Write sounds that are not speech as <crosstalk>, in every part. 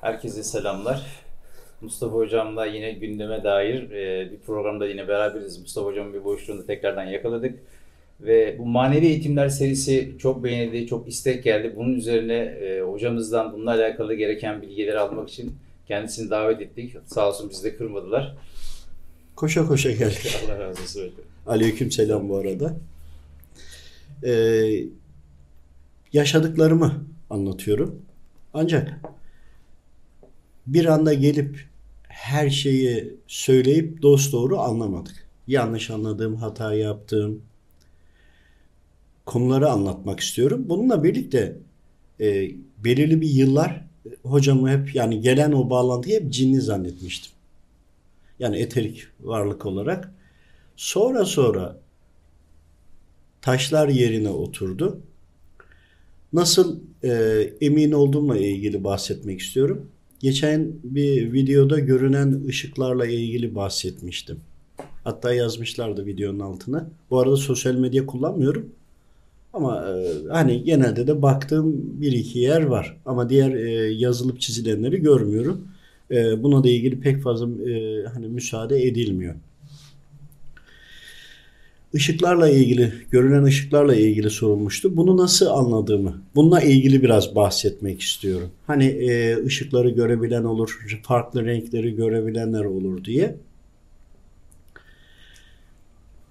Herkese selamlar. Mustafa Hocam'la yine gündeme dair e, bir programda yine beraberiz. Mustafa Hocam'ın bir boşluğunu tekrardan yakaladık. Ve bu manevi eğitimler serisi çok beğenildi, çok istek geldi. Bunun üzerine e, hocamızdan bununla alakalı gereken bilgileri almak için kendisini davet ettik. Sağ olsun bizi de kırmadılar. Koşa koşa geldik. <laughs> Allah razı olsun. Aleyküm selam bu arada. Ee, yaşadıklarımı anlatıyorum. Ancak bir anda gelip her şeyi söyleyip dost doğru anlamadık. Yanlış anladığım, hata yaptığım konuları anlatmak istiyorum. Bununla birlikte e, belirli bir yıllar hocamı hep yani gelen o bağlantıyı hep cinli zannetmiştim. Yani eterik varlık olarak. Sonra sonra taşlar yerine oturdu. Nasıl e, emin olduğumla ilgili bahsetmek istiyorum. Geçen bir videoda görünen ışıklarla ilgili bahsetmiştim. Hatta yazmışlardı videonun altına. Bu arada sosyal medya kullanmıyorum. Ama e, hani genelde de baktığım bir iki yer var. Ama diğer e, yazılıp çizilenleri görmüyorum. E, buna da ilgili pek fazla e, hani müsaade edilmiyor. Işıklarla ilgili, görünen ışıklarla ilgili sorulmuştu. Bunu nasıl anladığımı, bununla ilgili biraz bahsetmek istiyorum. Hani e, ışıkları görebilen olur, farklı renkleri görebilenler olur diye.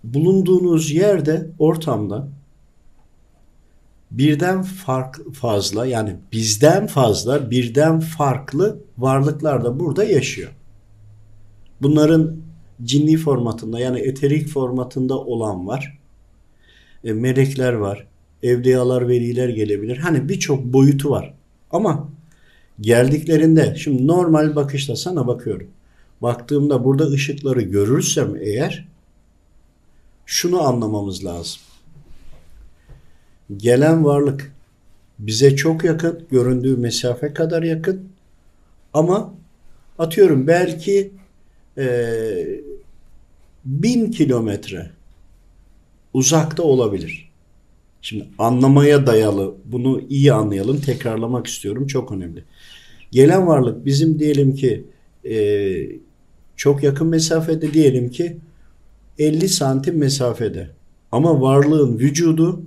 Bulunduğunuz yerde, ortamda birden fark fazla yani bizden fazla birden farklı varlıklar da burada yaşıyor. Bunların cinli formatında yani eterik formatında olan var. E, melekler var. Evliyalar, veliler gelebilir. Hani birçok boyutu var. Ama geldiklerinde şimdi normal bakışla sana bakıyorum. Baktığımda burada ışıkları görürsem eğer şunu anlamamız lazım. Gelen varlık bize çok yakın, göründüğü mesafe kadar yakın. Ama atıyorum belki bin kilometre uzakta olabilir. Şimdi anlamaya dayalı bunu iyi anlayalım tekrarlamak istiyorum çok önemli. Gelen varlık bizim diyelim ki e, çok yakın mesafede diyelim ki 50 santim mesafede ama varlığın vücudu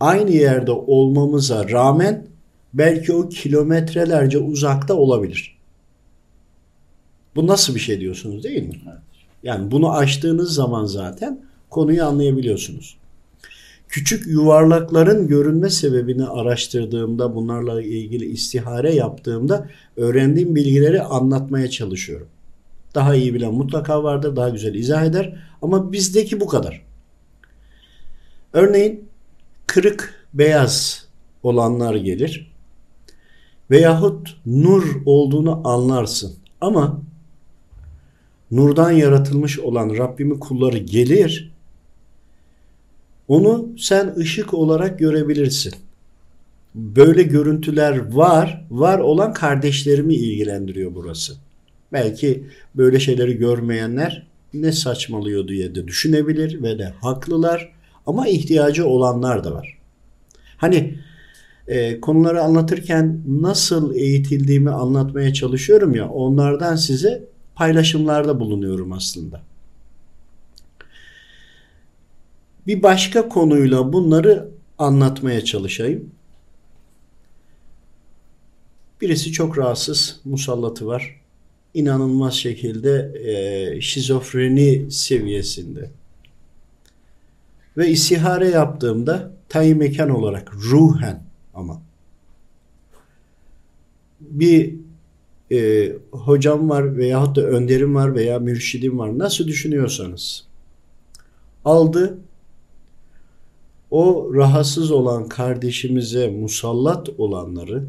aynı yerde olmamıza rağmen belki o kilometrelerce uzakta olabilir. Bu nasıl bir şey diyorsunuz değil mi? Evet. Yani bunu açtığınız zaman zaten konuyu anlayabiliyorsunuz. Küçük yuvarlakların görünme sebebini araştırdığımda, bunlarla ilgili istihare yaptığımda öğrendiğim bilgileri anlatmaya çalışıyorum. Daha iyi bilen mutlaka vardır, daha güzel izah eder ama bizdeki bu kadar. Örneğin kırık beyaz olanlar gelir veyahut nur olduğunu anlarsın ama nurdan yaratılmış olan Rabbimin kulları gelir. Onu sen ışık olarak görebilirsin. Böyle görüntüler var. Var olan kardeşlerimi ilgilendiriyor burası. Belki böyle şeyleri görmeyenler ne saçmalıyor diye de düşünebilir ve de haklılar. Ama ihtiyacı olanlar da var. Hani e, konuları anlatırken nasıl eğitildiğimi anlatmaya çalışıyorum ya onlardan size paylaşımlarda bulunuyorum aslında. Bir başka konuyla bunları anlatmaya çalışayım. Birisi çok rahatsız, musallatı var. İnanılmaz şekilde e, şizofreni seviyesinde. Ve istihare yaptığımda tayin mekan olarak ruhen ama bir e, hocam var veyahut da önderim var veya mürşidim var. Nasıl düşünüyorsanız. Aldı o rahatsız olan kardeşimize musallat olanları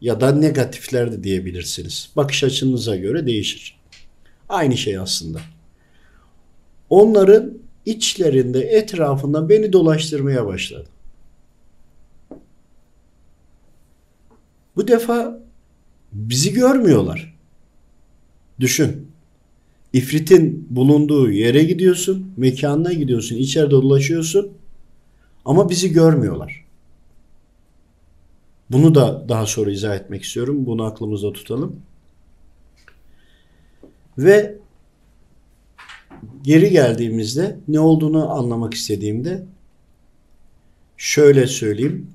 ya da negatifler de diyebilirsiniz. Bakış açınıza göre değişir. Aynı şey aslında. Onların içlerinde etrafında beni dolaştırmaya başladı. Bu defa bizi görmüyorlar. Düşün. İfritin bulunduğu yere gidiyorsun, mekanına gidiyorsun, içeride dolaşıyorsun ama bizi görmüyorlar. Bunu da daha sonra izah etmek istiyorum. Bunu aklımızda tutalım. Ve geri geldiğimizde ne olduğunu anlamak istediğimde şöyle söyleyeyim.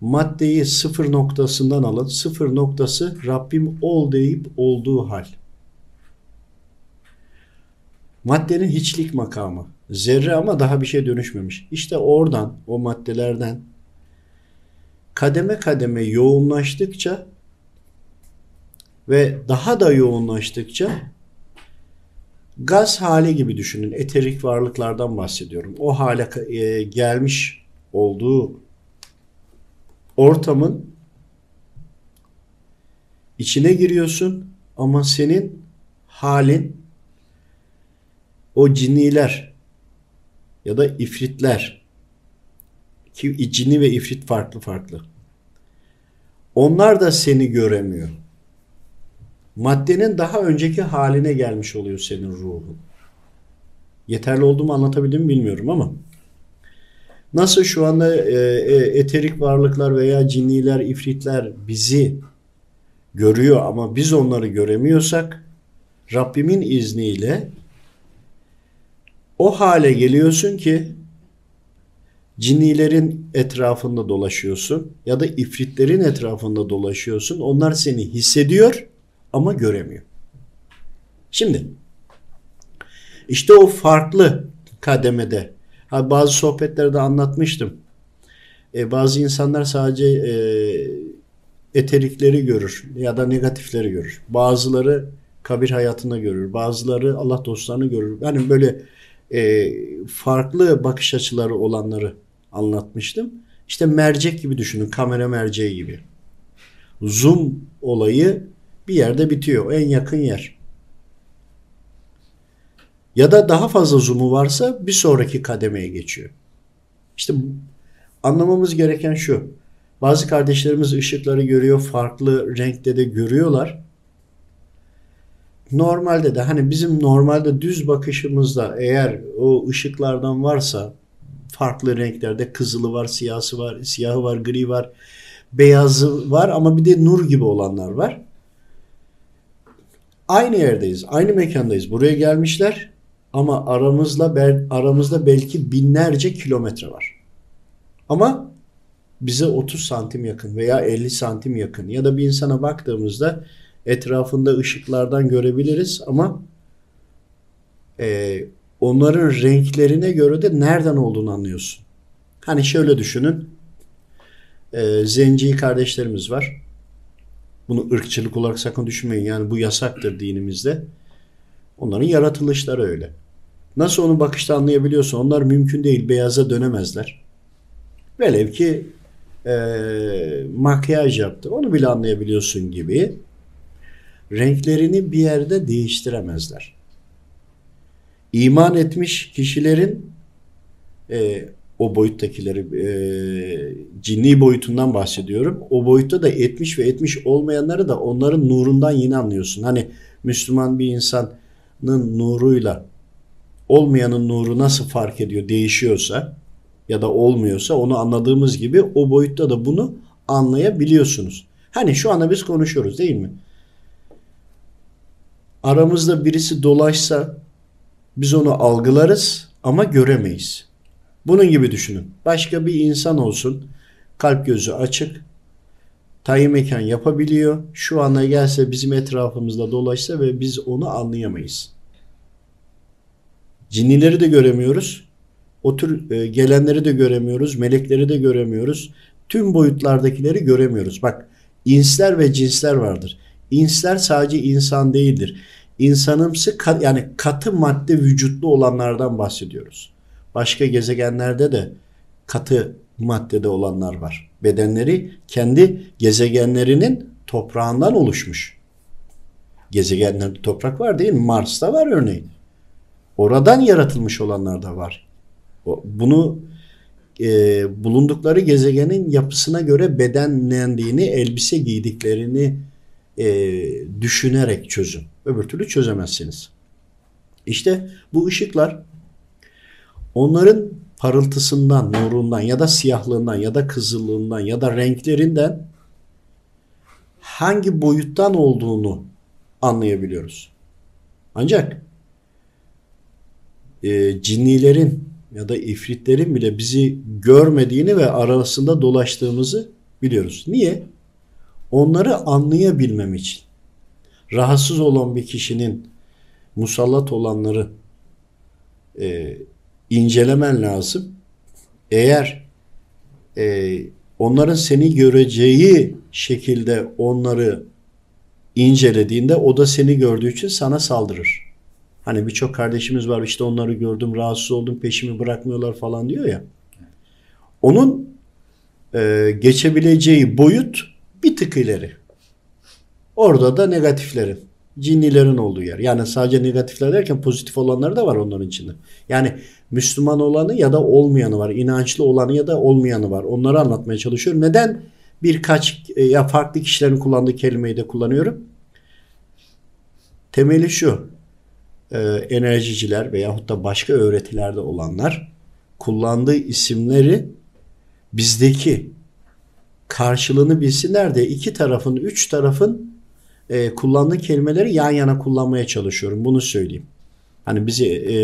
Maddeyi sıfır noktasından alın. Sıfır noktası Rabbim ol deyip olduğu hal. Maddenin hiçlik makamı. Zerre ama daha bir şey dönüşmemiş. İşte oradan, o maddelerden kademe kademe yoğunlaştıkça ve daha da yoğunlaştıkça gaz hali gibi düşünün. Eterik varlıklardan bahsediyorum. O hale e, gelmiş olduğu ortamın içine giriyorsun ama senin halin o ciniler ya da ifritler ki cini ve ifrit farklı farklı. Onlar da seni göremiyor. Maddenin daha önceki haline gelmiş oluyor senin ruhun. Yeterli olduğumu anlatabildim bilmiyorum ama nasıl şu anda e, e, eterik varlıklar veya cinniler, ifritler bizi görüyor ama biz onları göremiyorsak Rabbimin izniyle o hale geliyorsun ki cinnilerin etrafında dolaşıyorsun ya da ifritlerin etrafında dolaşıyorsun. Onlar seni hissediyor ama göremiyor. Şimdi işte o farklı kademede bazı sohbetlerde anlatmıştım. E, bazı insanlar sadece e, eterikleri görür ya da negatifleri görür. Bazıları kabir hayatını görür. Bazıları Allah dostlarını görür. Yani böyle e, farklı bakış açıları olanları anlatmıştım. İşte mercek gibi düşünün. Kamera merceği gibi. Zoom olayı bir yerde bitiyor. En yakın yer. Ya da daha fazla zoom'u varsa bir sonraki kademeye geçiyor. İşte anlamamız gereken şu. Bazı kardeşlerimiz ışıkları görüyor, farklı renkte de görüyorlar. Normalde de hani bizim normalde düz bakışımızda eğer o ışıklardan varsa farklı renklerde kızılı var, siyahı var, siyahı var, gri var, beyazı var ama bir de nur gibi olanlar var. Aynı yerdeyiz, aynı mekandayız. Buraya gelmişler ama aramızla aramızda belki binlerce kilometre var. Ama bize 30 santim yakın veya 50 santim yakın ya da bir insana baktığımızda etrafında ışıklardan görebiliriz ama e, onların renklerine göre de nereden olduğunu anlıyorsun. Hani şöyle düşünün. E, zenci kardeşlerimiz var. Bunu ırkçılık olarak sakın düşünmeyin. Yani bu yasaktır dinimizde. Onların yaratılışları öyle. Nasıl onu bakışta anlayabiliyorsun? Onlar mümkün değil. Beyaza dönemezler. Velev ki e, makyaj yaptı. Onu bile anlayabiliyorsun gibi. Renklerini bir yerde değiştiremezler. İman etmiş kişilerin e, o boyuttakileri e, cinni boyutundan bahsediyorum. O boyutta da etmiş ve etmiş olmayanları da onların nurundan yine anlıyorsun. Hani Müslüman bir insanın nuruyla olmayanın nuru nasıl fark ediyor, değişiyorsa ya da olmuyorsa onu anladığımız gibi o boyutta da bunu anlayabiliyorsunuz. Hani şu anda biz konuşuyoruz değil mi? Aramızda birisi dolaşsa biz onu algılarız ama göremeyiz. Bunun gibi düşünün. Başka bir insan olsun. Kalp gözü açık. Tayin mekan yapabiliyor. Şu anda gelse bizim etrafımızda dolaşsa ve biz onu anlayamayız. Cinnileri de göremiyoruz. O tür e, gelenleri de göremiyoruz. Melekleri de göremiyoruz. Tüm boyutlardakileri göremiyoruz. Bak insler ve cinsler vardır. İnsler sadece insan değildir. İnsanımsı yani katı madde vücutlu olanlardan bahsediyoruz. Başka gezegenlerde de katı maddede olanlar var. Bedenleri kendi gezegenlerinin toprağından oluşmuş. Gezegenlerde toprak var değil mi? Mars'ta var örneğin. Oradan yaratılmış olanlar da var. Bunu e, bulundukları gezegenin yapısına göre bedenlendiğini, elbise giydiklerini e, düşünerek çözün. Öbür türlü çözemezsiniz. İşte bu ışıklar onların parıltısından, nurundan ya da siyahlığından ya da kızıllığından ya da renklerinden hangi boyuttan olduğunu anlayabiliyoruz. Ancak e, cinnilerin ya da ifritlerin bile bizi görmediğini ve arasında dolaştığımızı biliyoruz. Niye? Onları anlayabilmem için. Rahatsız olan bir kişinin musallat olanları e, incelemen lazım. Eğer e, onların seni göreceği şekilde onları incelediğinde o da seni gördüğü için sana saldırır. Hani birçok kardeşimiz var işte onları gördüm rahatsız oldum peşimi bırakmıyorlar falan diyor ya. Onun e, geçebileceği boyut bir tık ileri. Orada da negatiflerin, cinnilerin olduğu yer. Yani sadece negatifler derken pozitif olanları da var onların içinde. Yani Müslüman olanı ya da olmayanı var. inançlı olanı ya da olmayanı var. Onları anlatmaya çalışıyorum. Neden birkaç e, ya farklı kişilerin kullandığı kelimeyi de kullanıyorum? Temeli şu. E, enerjiciler veyahut da başka öğretilerde olanlar kullandığı isimleri bizdeki karşılığını bilsinler de iki tarafın, üç tarafın e, kullandığı kelimeleri yan yana kullanmaya çalışıyorum. Bunu söyleyeyim. Hani bizi e,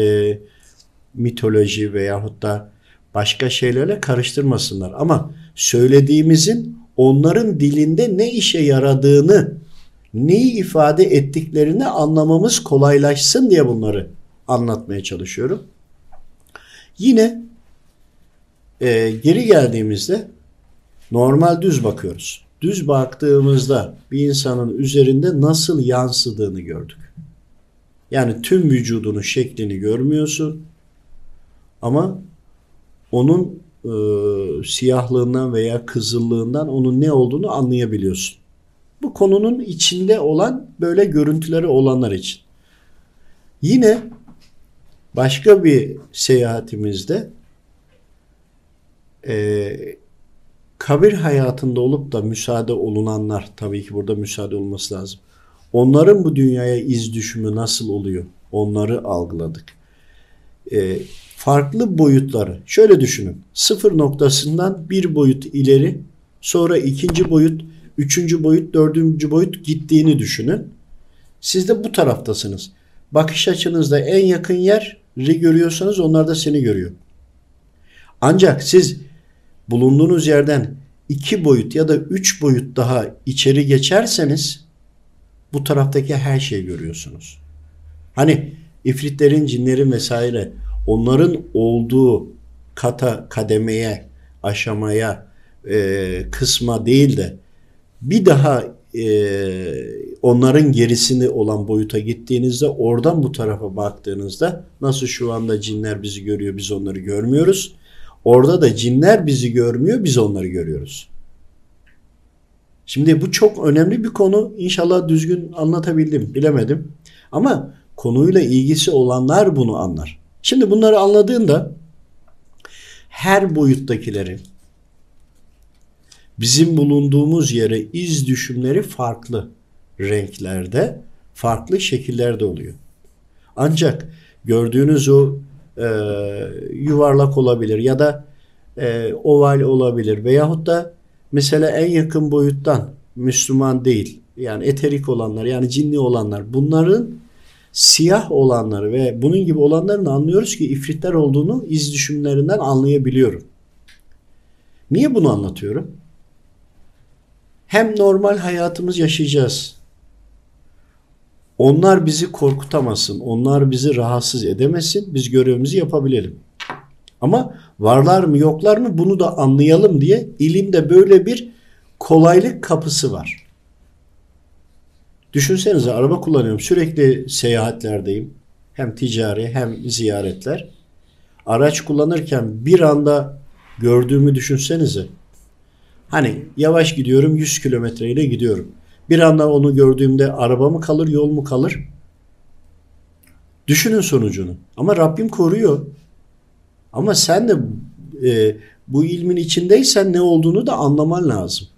mitoloji veyahut da başka şeylerle karıştırmasınlar. Ama söylediğimizin onların dilinde ne işe yaradığını, neyi ifade ettiklerini anlamamız kolaylaşsın diye bunları anlatmaya çalışıyorum. Yine e, geri geldiğimizde normal düz bakıyoruz. Düz baktığımızda bir insanın üzerinde nasıl yansıdığını gördük. Yani tüm vücudunun şeklini görmüyorsun ama onun e, siyahlığından veya kızıllığından onun ne olduğunu anlayabiliyorsun. Bu konunun içinde olan böyle görüntüleri olanlar için. Yine başka bir seyahatimizde e, kabir hayatında olup da müsaade olunanlar tabii ki burada müsaade olması lazım. Onların bu dünyaya iz düşümü nasıl oluyor? Onları algıladık. E, farklı boyutları şöyle düşünün. Sıfır noktasından bir boyut ileri sonra ikinci boyut, üçüncü boyut, dördüncü boyut gittiğini düşünün. Siz de bu taraftasınız. Bakış açınızda en yakın yeri görüyorsanız onlar da seni görüyor. Ancak siz bulunduğunuz yerden iki boyut ya da üç boyut daha içeri geçerseniz bu taraftaki her şeyi görüyorsunuz. Hani ifritlerin, cinlerin vesaire onların olduğu kata, kademeye, aşamaya, e, kısma değil de bir daha e, onların gerisini olan boyuta gittiğinizde oradan bu tarafa baktığınızda nasıl şu anda cinler bizi görüyor biz onları görmüyoruz. Orada da cinler bizi görmüyor biz onları görüyoruz. Şimdi bu çok önemli bir konu. İnşallah düzgün anlatabildim. Bilemedim. Ama konuyla ilgisi olanlar bunu anlar. Şimdi bunları anladığında her boyuttakilerin bizim bulunduğumuz yere iz düşümleri farklı renklerde, farklı şekillerde oluyor. Ancak gördüğünüz o e, yuvarlak olabilir ya da e, oval olabilir veyahut da mesela en yakın boyuttan Müslüman değil yani eterik olanlar yani cinli olanlar bunların siyah olanları ve bunun gibi olanların anlıyoruz ki ifritler olduğunu iz düşümlerinden anlayabiliyorum. Niye bunu anlatıyorum? Hem normal hayatımız yaşayacağız. Onlar bizi korkutamasın, onlar bizi rahatsız edemesin, biz görevimizi yapabilelim. Ama varlar mı yoklar mı bunu da anlayalım diye ilimde böyle bir kolaylık kapısı var. Düşünsenize araba kullanıyorum. Sürekli seyahatlerdeyim. Hem ticari hem ziyaretler. Araç kullanırken bir anda gördüğümü düşünsenize. Hani yavaş gidiyorum 100 kilometre ile gidiyorum. Bir anda onu gördüğümde araba mı kalır yol mu kalır? Düşünün sonucunu. Ama Rabbim koruyor. Ama sen de e, bu ilmin içindeysen ne olduğunu da anlaman lazım.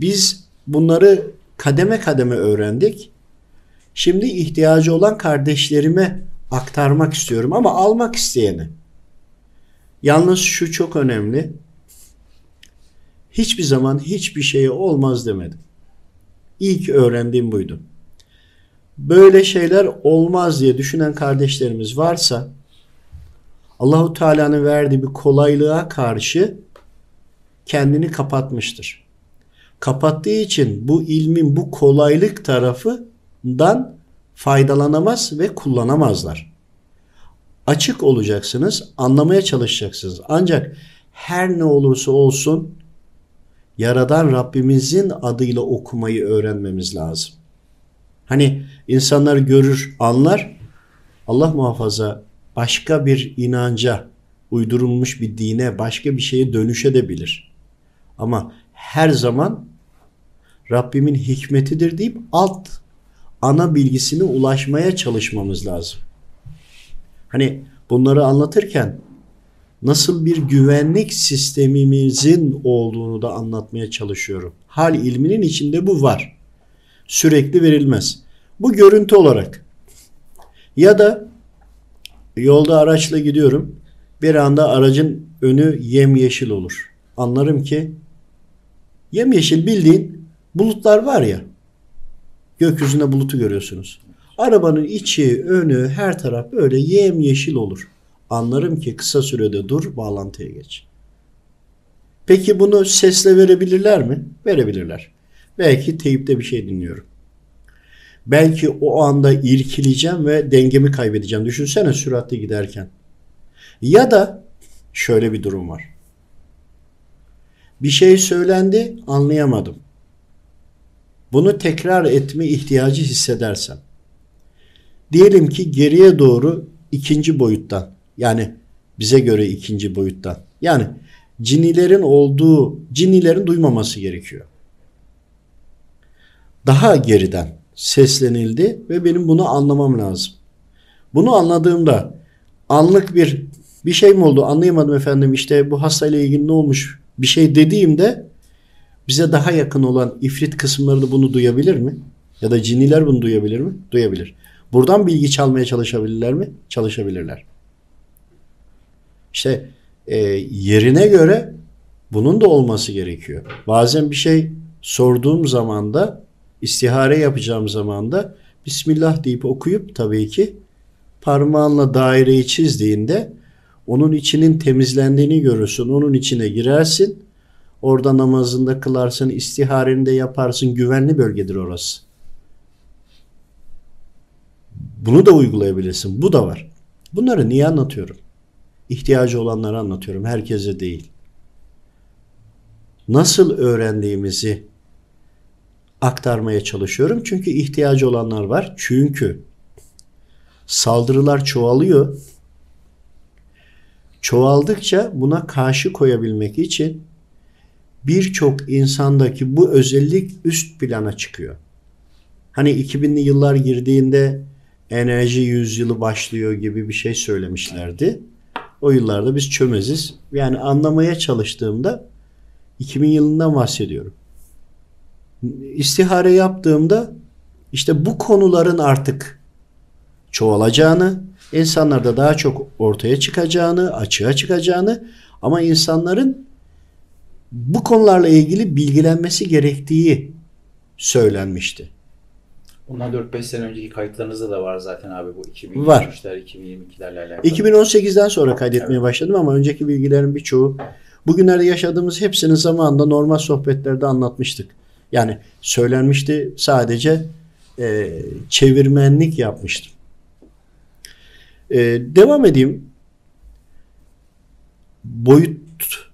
Biz bunları kademe kademe öğrendik. Şimdi ihtiyacı olan kardeşlerime aktarmak istiyorum ama almak isteyene. Yalnız şu çok önemli. Hiçbir zaman hiçbir şeye olmaz demedim. İlk öğrendiğim buydu. böyle şeyler olmaz diye düşünen kardeşlerimiz varsa Allahu Teala'nın verdiği bir kolaylığa karşı kendini kapatmıştır. Kapattığı için bu ilmin bu kolaylık tarafından faydalanamaz ve kullanamazlar. Açık olacaksınız, anlamaya çalışacaksınız. Ancak her ne olursa olsun Yaradan Rabbimizin adıyla okumayı öğrenmemiz lazım. Hani insanlar görür, anlar. Allah muhafaza başka bir inanca, uydurulmuş bir dine, başka bir şeye dönüşebilir. Ama her zaman Rabbimin hikmetidir deyip alt ana bilgisine ulaşmaya çalışmamız lazım. Hani bunları anlatırken nasıl bir güvenlik sistemimizin olduğunu da anlatmaya çalışıyorum. Hal ilminin içinde bu var. Sürekli verilmez. Bu görüntü olarak. Ya da yolda araçla gidiyorum. Bir anda aracın önü yemyeşil olur. Anlarım ki yemyeşil bildiğin bulutlar var ya. Gökyüzünde bulutu görüyorsunuz. Arabanın içi, önü, her taraf böyle yemyeşil olur. Anlarım ki kısa sürede dur, bağlantıya geç. Peki bunu sesle verebilirler mi? Verebilirler. Belki teyipte bir şey dinliyorum. Belki o anda irkileceğim ve dengemi kaybedeceğim. Düşünsene süratli giderken. Ya da şöyle bir durum var. Bir şey söylendi, anlayamadım. Bunu tekrar etme ihtiyacı hissedersem. Diyelim ki geriye doğru ikinci boyuttan yani bize göre ikinci boyuttan. Yani cinilerin olduğu, cinilerin duymaması gerekiyor. Daha geriden seslenildi ve benim bunu anlamam lazım. Bunu anladığımda anlık bir bir şey mi oldu anlayamadım efendim işte bu hastayla ilgili ne olmuş bir şey dediğimde bize daha yakın olan ifrit kısımları da bunu duyabilir mi? Ya da ciniler bunu duyabilir mi? Duyabilir. Buradan bilgi çalmaya çalışabilirler mi? Çalışabilirler. İşte e, yerine göre bunun da olması gerekiyor. Bazen bir şey sorduğum zaman da istihare yapacağım zaman da Bismillah deyip okuyup tabii ki parmağınla daireyi çizdiğinde onun içinin temizlendiğini görürsün. Onun içine girersin. Orada namazında kılarsın, istihareni de yaparsın. Güvenli bölgedir orası. Bunu da uygulayabilirsin. Bu da var. Bunları niye anlatıyorum? İhtiyacı olanları anlatıyorum. Herkese değil. Nasıl öğrendiğimizi aktarmaya çalışıyorum. Çünkü ihtiyacı olanlar var. Çünkü saldırılar çoğalıyor. Çoğaldıkça buna karşı koyabilmek için birçok insandaki bu özellik üst plana çıkıyor. Hani 2000'li yıllar girdiğinde enerji yüzyılı başlıyor gibi bir şey söylemişlerdi. O yıllarda biz çömeziz. Yani anlamaya çalıştığımda 2000 yılından bahsediyorum. İstihare yaptığımda işte bu konuların artık çoğalacağını, insanlarda daha çok ortaya çıkacağını, açığa çıkacağını ama insanların bu konularla ilgili bilgilenmesi gerektiği söylenmişti. Bundan 4-5 sene önceki kayıtlarınızda da var zaten abi bu 2023'ler, var. 2022'lerle alakalı. 2018'den sonra kaydetmeye evet. başladım ama önceki bilgilerin birçoğu bugünlerde yaşadığımız hepsini zamanında normal sohbetlerde anlatmıştık. Yani söylenmişti sadece e, çevirmenlik yapmıştım. E, devam edeyim. Boyut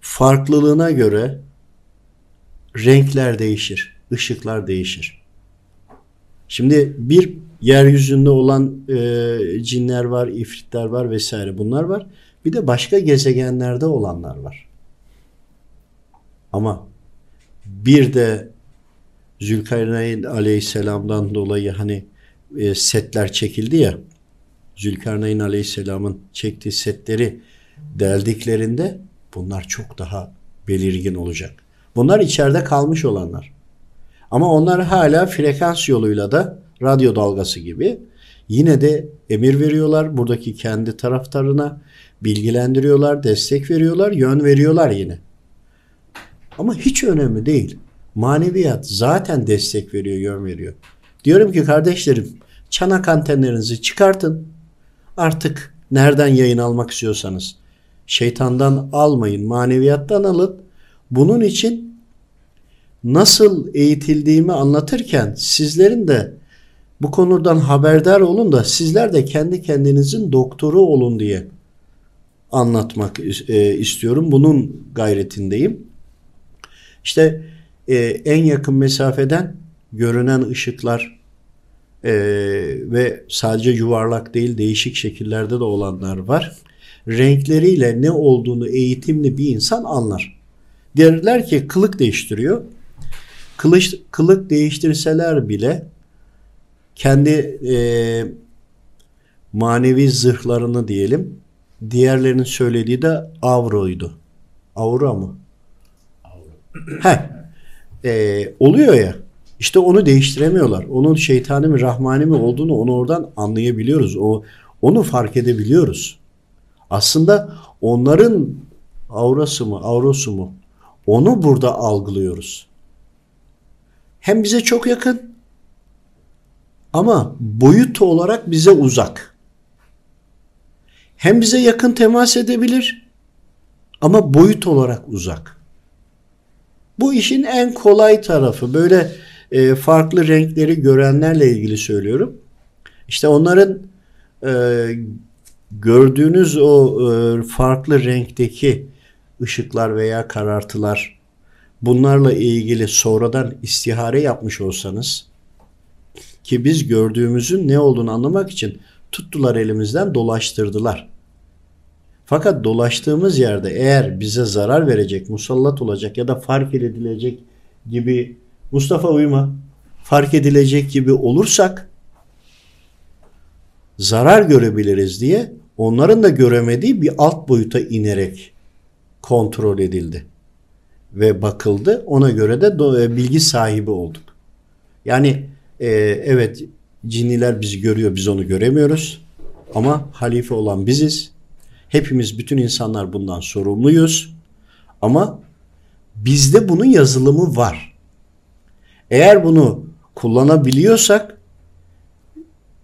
farklılığına göre renkler değişir, ışıklar değişir. Şimdi bir yeryüzünde olan e, cinler var, ifritler var vesaire bunlar var. Bir de başka gezegenlerde olanlar var. Ama bir de Zülkarneyn aleyhisselamdan dolayı hani e, setler çekildi ya Zülkarneyn aleyhisselamın çektiği setleri deldiklerinde bunlar çok daha belirgin olacak. Bunlar içeride kalmış olanlar. Ama onlar hala frekans yoluyla da radyo dalgası gibi yine de emir veriyorlar buradaki kendi taraftarına bilgilendiriyorlar, destek veriyorlar, yön veriyorlar yine. Ama hiç önemli değil. Maneviyat zaten destek veriyor, yön veriyor. Diyorum ki kardeşlerim çanak antenlerinizi çıkartın. Artık nereden yayın almak istiyorsanız şeytandan almayın, maneviyattan alın. Bunun için nasıl eğitildiğimi anlatırken sizlerin de bu konudan haberdar olun da sizler de kendi kendinizin doktoru olun diye anlatmak e, istiyorum. Bunun gayretindeyim. İşte e, en yakın mesafeden görünen ışıklar e, ve sadece yuvarlak değil değişik şekillerde de olanlar var. Renkleriyle ne olduğunu eğitimli bir insan anlar. Derler ki kılık değiştiriyor. Kılıç, kılık değiştirseler bile kendi e, manevi zırhlarını diyelim. Diğerlerinin söylediği de avroydu. Avra mı? He. E, oluyor ya. İşte onu değiştiremiyorlar. Onun şeytani mi rahmani mi olduğunu onu oradan anlayabiliyoruz. O onu fark edebiliyoruz. Aslında onların aurası mı, avrosu mu? Onu burada algılıyoruz. Hem bize çok yakın ama boyut olarak bize uzak. Hem bize yakın temas edebilir ama boyut olarak uzak. Bu işin en kolay tarafı. Böyle e, farklı renkleri görenlerle ilgili söylüyorum. İşte onların e, gördüğünüz o e, farklı renkteki ışıklar veya karartılar bunlarla ilgili sonradan istihare yapmış olsanız ki biz gördüğümüzün ne olduğunu anlamak için tuttular elimizden dolaştırdılar. Fakat dolaştığımız yerde eğer bize zarar verecek, musallat olacak ya da fark edilecek gibi Mustafa uyma fark edilecek gibi olursak zarar görebiliriz diye onların da göremediği bir alt boyuta inerek kontrol edildi ve bakıldı. Ona göre de e, bilgi sahibi olduk. Yani e, evet cinniler bizi görüyor, biz onu göremiyoruz. Ama halife olan biziz. Hepimiz, bütün insanlar bundan sorumluyuz. Ama bizde bunun yazılımı var. Eğer bunu kullanabiliyorsak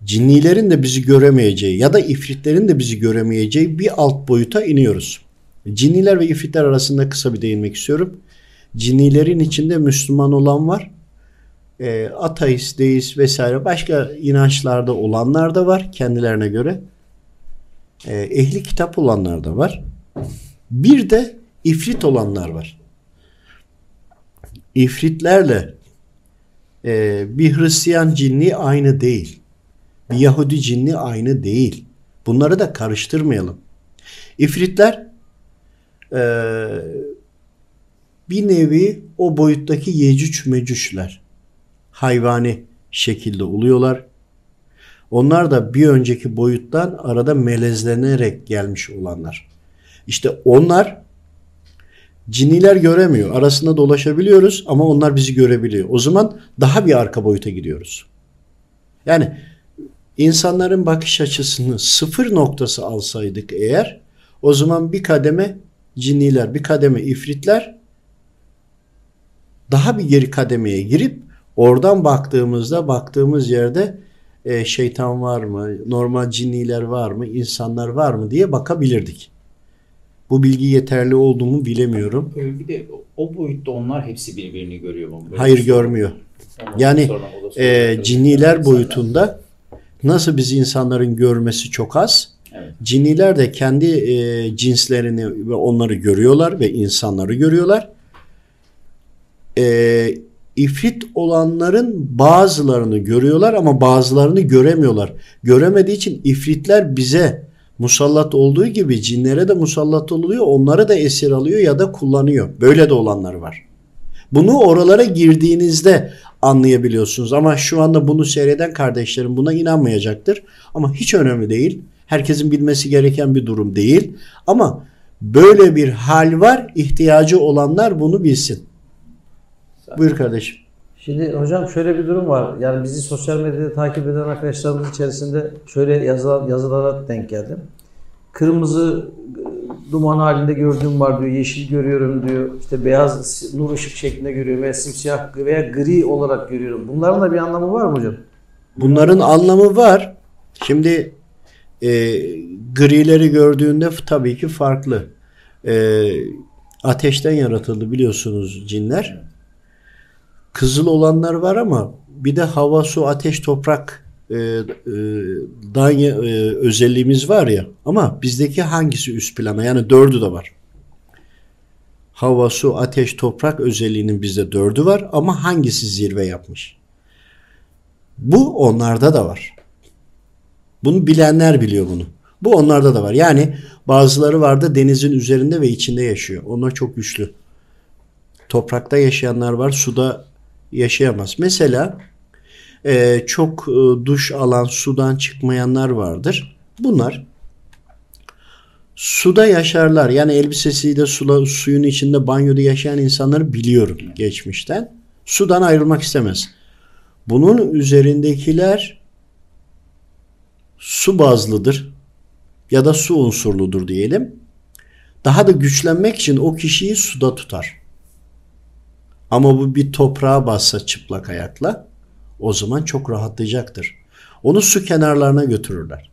cinnilerin de bizi göremeyeceği ya da ifritlerin de bizi göremeyeceği bir alt boyuta iniyoruz. Cinniler ve ifritler arasında kısa bir değinmek istiyorum. Cinnilerin içinde Müslüman olan var. E, ateist, deist vesaire başka inançlarda olanlar da var kendilerine göre. E, ehli kitap olanlar da var. Bir de ifrit olanlar var. İfritlerle e, bir Hristiyan cinni aynı değil. Bir Yahudi cinni aynı değil. Bunları da karıştırmayalım. İfritler e, bir nevi o boyuttaki yecüc mecüçler. Hayvani şekilde oluyorlar. Onlar da bir önceki boyuttan arada melezlenerek gelmiş olanlar. İşte onlar Cinniler göremiyor. Arasında dolaşabiliyoruz ama onlar bizi görebiliyor. O zaman daha bir arka boyuta gidiyoruz. Yani insanların bakış açısını sıfır noktası alsaydık eğer o zaman bir kademe cinniler, bir kademe ifritler daha bir geri kademeye girip oradan baktığımızda baktığımız yerde e, şeytan var mı, normal cinniler var mı, insanlar var mı diye bakabilirdik. Bu bilgi yeterli oldu mu bilemiyorum. Bir de o boyutta onlar hepsi birbirini görüyor mu? Böyle Hayır görmüyor. Yani e, cinniler boyutunda nasıl biz insanların görmesi çok az. Evet. Cinniler de kendi e, cinslerini ve onları görüyorlar ve insanları görüyorlar. E, ifrit olanların bazılarını görüyorlar ama bazılarını göremiyorlar. Göremediği için ifritler bize musallat olduğu gibi cinlere de musallat oluyor. Onları da esir alıyor ya da kullanıyor. Böyle de olanlar var. Bunu oralara girdiğinizde anlayabiliyorsunuz. Ama şu anda bunu seyreden kardeşlerim buna inanmayacaktır. Ama hiç önemli değil. Herkesin bilmesi gereken bir durum değil. Ama böyle bir hal var. İhtiyacı olanlar bunu bilsin. Buyur kardeşim. Şimdi hocam şöyle bir durum var. Yani bizi sosyal medyada takip eden arkadaşlarımız içerisinde şöyle yazılar, yazılara denk geldim. Kırmızı e, duman halinde gördüğüm var diyor, yeşil görüyorum diyor, işte beyaz nur ışık şeklinde görüyorum veya simsiyah veya gri olarak görüyorum. Bunların da bir anlamı var mı hocam? Bunların anlamı var. Şimdi e, grileri gördüğünde tabii ki farklı. E, ateşten yaratıldı biliyorsunuz cinler. Kızıl olanlar var ama bir de hava, su, ateş, toprak e, e, dan e, özelliğimiz var ya. Ama bizdeki hangisi üst plana? Yani dördü de var. Hava, su, ateş, toprak özelliğinin bizde dördü var ama hangisi zirve yapmış? Bu onlarda da var. Bunu bilenler biliyor bunu. Bu onlarda da var. Yani bazıları vardı denizin üzerinde ve içinde yaşıyor. Onlar çok güçlü. Toprakta yaşayanlar var, suda yaşayamaz. Mesela e, çok e, duş alan, sudan çıkmayanlar vardır. Bunlar suda yaşarlar. Yani elbisesiyle sula, suyun içinde banyoda yaşayan insanları biliyorum geçmişten. Sudan ayrılmak istemez. Bunun üzerindekiler su bazlıdır ya da su unsurludur diyelim. Daha da güçlenmek için o kişiyi suda tutar. Ama bu bir toprağa bassa çıplak ayakla o zaman çok rahatlayacaktır. Onu su kenarlarına götürürler.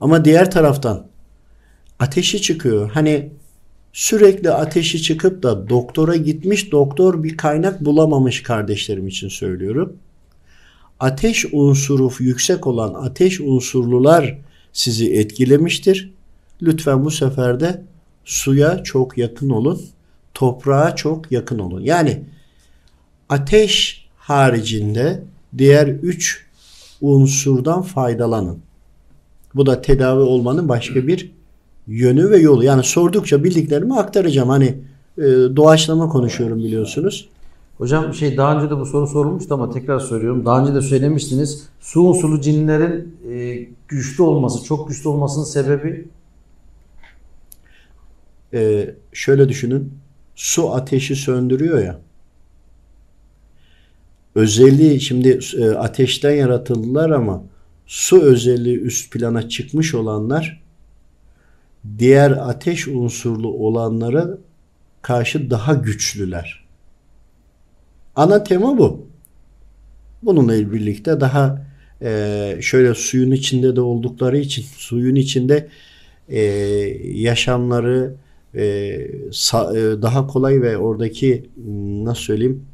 Ama diğer taraftan ateşi çıkıyor. Hani sürekli ateşi çıkıp da doktora gitmiş doktor bir kaynak bulamamış kardeşlerim için söylüyorum. Ateş unsuru yüksek olan ateş unsurlular sizi etkilemiştir. Lütfen bu sefer de suya çok yakın olun. Toprağa çok yakın olun. Yani ateş haricinde diğer üç unsurdan faydalanın. Bu da tedavi olmanın başka bir yönü ve yolu. Yani sordukça bildiklerimi aktaracağım. Hani e, doğaçlama konuşuyorum biliyorsunuz. Hocam şey daha önce de bu soru sorulmuştu ama tekrar soruyorum. Daha önce de söylemiştiniz. Su unsuru cinlerin e, güçlü olması, çok güçlü olmasının sebebi E, şöyle düşünün. Su ateşi söndürüyor ya. Özelliği şimdi e, ateşten yaratıldılar ama su özelliği üst plana çıkmış olanlar diğer ateş unsurlu olanlara karşı daha güçlüler. Ana tema bu. Bununla birlikte daha e, şöyle suyun içinde de oldukları için suyun içinde e, yaşamları e, sa- e, daha kolay ve oradaki nasıl söyleyeyim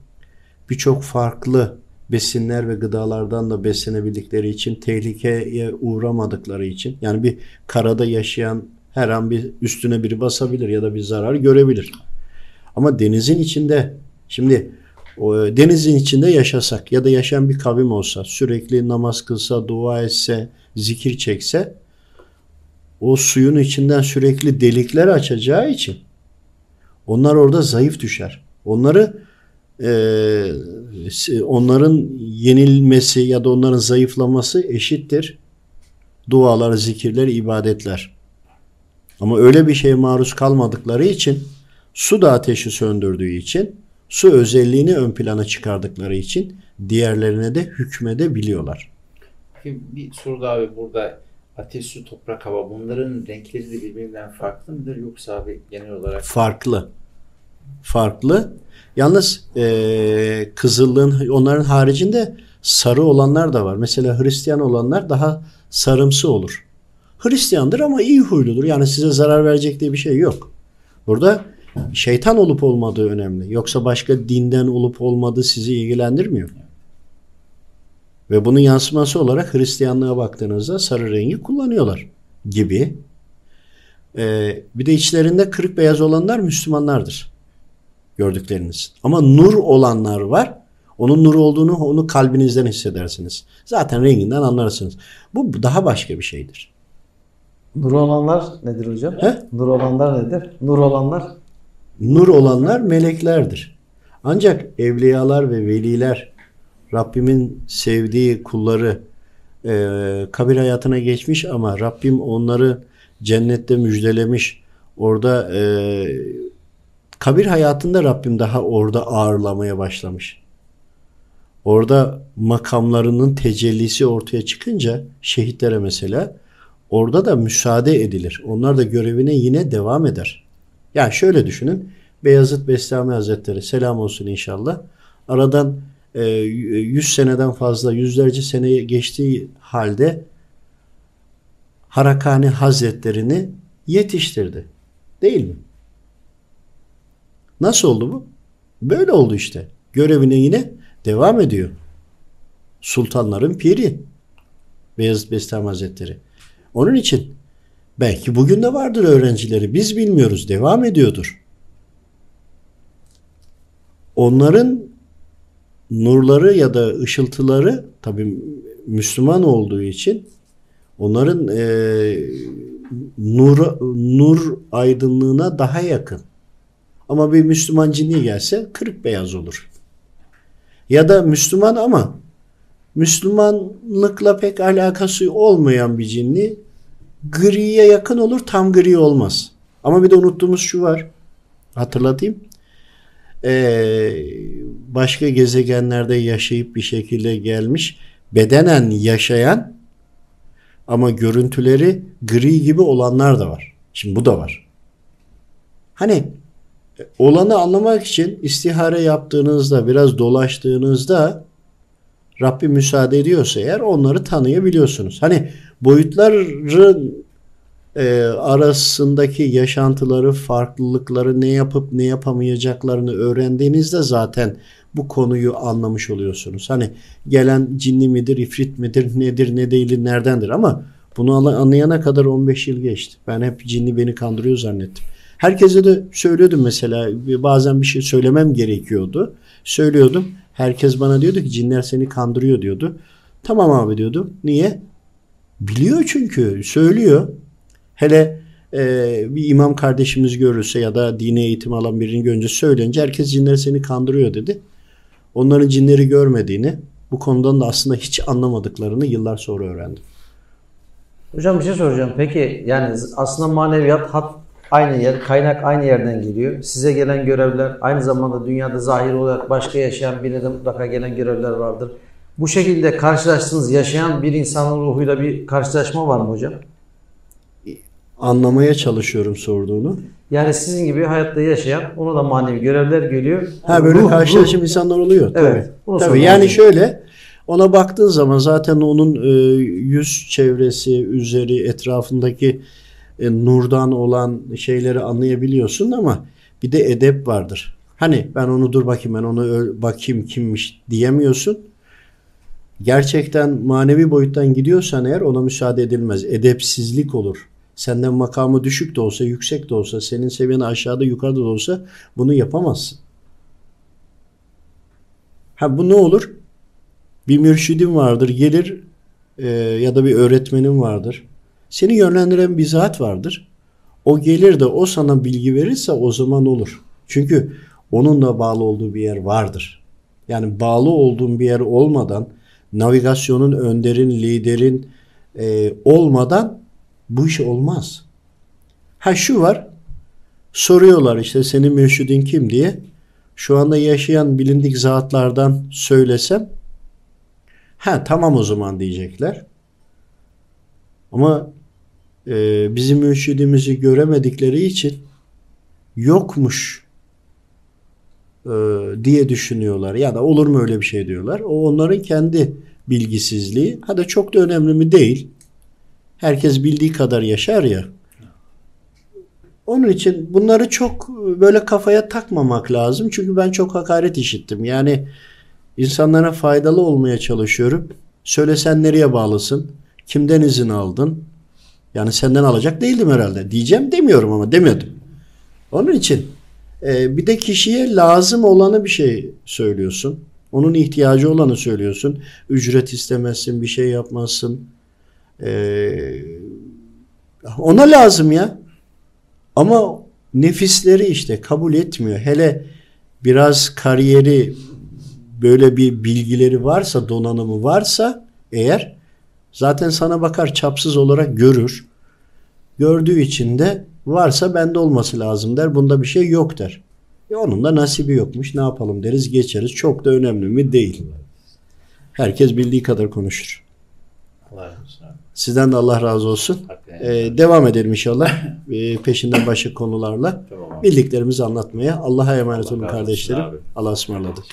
birçok farklı besinler ve gıdalardan da beslenebildikleri için tehlikeye uğramadıkları için yani bir karada yaşayan her an bir üstüne biri basabilir ya da bir zarar görebilir. Ama denizin içinde şimdi denizin içinde yaşasak ya da yaşayan bir kavim olsa sürekli namaz kılsa, dua etse, zikir çekse o suyun içinden sürekli delikler açacağı için onlar orada zayıf düşer. Onları e, onların yenilmesi ya da onların zayıflaması eşittir. Dualar, zikirler, ibadetler. Ama öyle bir şeye maruz kalmadıkları için su da ateşi söndürdüğü için su özelliğini ön plana çıkardıkları için diğerlerine de hükmedebiliyorlar. Bir soru daha abi burada ateş, su, toprak, hava bunların renkleri de birbirinden farklı mıdır yoksa abi genel olarak Farklı. Farklı. Yalnız eee kızıllığın onların haricinde sarı olanlar da var. Mesela Hristiyan olanlar daha sarımsı olur. Hristiyandır ama iyi huyludur. Yani size zarar verecek diye bir şey yok. Burada şeytan olup olmadığı önemli. Yoksa başka dinden olup olmadığı sizi ilgilendirmiyor. Ve bunun yansıması olarak Hristiyanlığa baktığınızda sarı rengi kullanıyorlar gibi. Ee, bir de içlerinde kırık beyaz olanlar Müslümanlardır. Gördükleriniz. Ama nur olanlar var. Onun nur olduğunu onu kalbinizden hissedersiniz. Zaten renginden anlarsınız. Bu daha başka bir şeydir. nur olanlar nedir hocam? He? Nur olanlar nedir? Nur olanlar Nur olanlar meleklerdir. Ancak evliyalar ve veliler Rabbimin sevdiği kulları e, kabir hayatına geçmiş ama Rabbim onları cennette müjdelemiş. Orada e, kabir hayatında Rabbim daha orada ağırlamaya başlamış. Orada makamlarının tecellisi ortaya çıkınca şehitlere mesela orada da müsaade edilir. Onlar da görevine yine devam eder. Yani şöyle düşünün. Beyazıt Bestami Hazretleri selam olsun inşallah. Aradan e, 100 seneden fazla yüzlerce seneye geçtiği halde Harakani Hazretlerini yetiştirdi. Değil mi? Nasıl oldu bu? Böyle oldu işte. Görevine yine devam ediyor. Sultanların piri. Beyazıt Bestami Hazretleri. Onun için belki bugün de vardır öğrencileri. Biz bilmiyoruz. Devam ediyordur. Onların nurları ya da ışıltıları tabi Müslüman olduğu için onların e, nur, nur aydınlığına daha yakın. Ama bir Müslüman cinni gelse kırık beyaz olur. Ya da Müslüman ama Müslümanlıkla pek alakası olmayan bir cinni griye yakın olur tam gri olmaz. Ama bir de unuttuğumuz şu var. Hatırlatayım. Ee, başka gezegenlerde yaşayıp bir şekilde gelmiş bedenen yaşayan ama görüntüleri gri gibi olanlar da var. Şimdi bu da var. Hani olanı anlamak için istihare yaptığınızda biraz dolaştığınızda Rabbim müsaade ediyorsa eğer onları tanıyabiliyorsunuz. Hani boyutların e, arasındaki yaşantıları, farklılıkları, ne yapıp ne yapamayacaklarını öğrendiğinizde zaten bu konuyu anlamış oluyorsunuz. Hani gelen cinni midir, ifrit midir, nedir, ne değil, neredendir ama bunu anlayana kadar 15 yıl geçti. Ben hep cinni beni kandırıyor zannettim. Herkese de söylüyordum mesela bazen bir şey söylemem gerekiyordu. Söylüyordum. Herkes bana diyordu ki cinler seni kandırıyor diyordu. Tamam abi diyordum. Niye? Biliyor çünkü. Söylüyor. Hele e, bir imam kardeşimiz görürse ya da dine eğitim alan birini görünce söyleyince herkes cinler seni kandırıyor dedi. Onların cinleri görmediğini, bu konudan da aslında hiç anlamadıklarını yıllar sonra öğrendim. Hocam bir şey soracağım. Peki yani aslında maneviyat hat aynı yer, kaynak aynı yerden geliyor. Size gelen görevler aynı zamanda dünyada zahir olarak başka yaşayan birine de mutlaka gelen görevler vardır. Bu şekilde karşılaştığınız yaşayan bir insanın ruhuyla bir karşılaşma var mı hocam? Anlamaya çalışıyorum sorduğunu. Yani sizin gibi hayatta yaşayan ona da manevi görevler geliyor. Ha böyle Ruh- karşılaşım ruh- insanlar oluyor. Evet, Tabii. Tabii. Yani lazım. şöyle ona baktığın zaman zaten onun e, yüz çevresi, üzeri, etrafındaki e, nurdan olan şeyleri anlayabiliyorsun ama bir de edep vardır. Hani ben onu dur bakayım ben onu bakayım kimmiş diyemiyorsun. Gerçekten manevi boyuttan gidiyorsan eğer ona müsaade edilmez. Edepsizlik olur. Senden makamı düşük de olsa, yüksek de olsa, senin seviyen aşağıda, yukarıda da olsa bunu yapamazsın. Ha bu ne olur? Bir mürşidin vardır, gelir e, ya da bir öğretmenin vardır. Seni yönlendiren bir zat vardır. O gelir de o sana bilgi verirse o zaman olur. Çünkü onunla bağlı olduğu bir yer vardır. Yani bağlı olduğun bir yer olmadan, navigasyonun, önderin, liderin e, olmadan bu iş olmaz. Ha şu var, soruyorlar işte senin mürşidin kim diye. Şu anda yaşayan bilindik zatlardan söylesem, ha tamam o zaman diyecekler. Ama e, bizim mürşidimizi göremedikleri için yokmuş diye düşünüyorlar. Ya da olur mu öyle bir şey diyorlar. O onların kendi bilgisizliği. Hadi çok da önemli mi değil. Herkes bildiği kadar yaşar ya. Onun için bunları çok böyle kafaya takmamak lazım. Çünkü ben çok hakaret işittim. Yani insanlara faydalı olmaya çalışıyorum. Söylesen nereye bağlısın? Kimden izin aldın? Yani senden alacak değildim herhalde. Diyeceğim demiyorum ama demedim. Onun için e, bir de kişiye lazım olanı bir şey söylüyorsun. Onun ihtiyacı olanı söylüyorsun. Ücret istemezsin, bir şey yapmazsın. E, ona lazım ya. Ama nefisleri işte kabul etmiyor. Hele biraz kariyeri böyle bir bilgileri varsa, donanımı varsa eğer zaten sana bakar çapsız olarak görür. Gördüğü için de varsa bende olması lazım der. Bunda bir şey yok der. E onun da nasibi yokmuş. Ne yapalım deriz geçeriz. Çok da önemli mi? Değil. Herkes bildiği kadar konuşur. Sizden de Allah razı olsun. Ee, devam edelim inşallah. Ee, peşinden başka konularla. <laughs> Bildiklerimizi anlatmaya. Allah'a emanet olun kardeşlerim. Allah'a ısmarladık.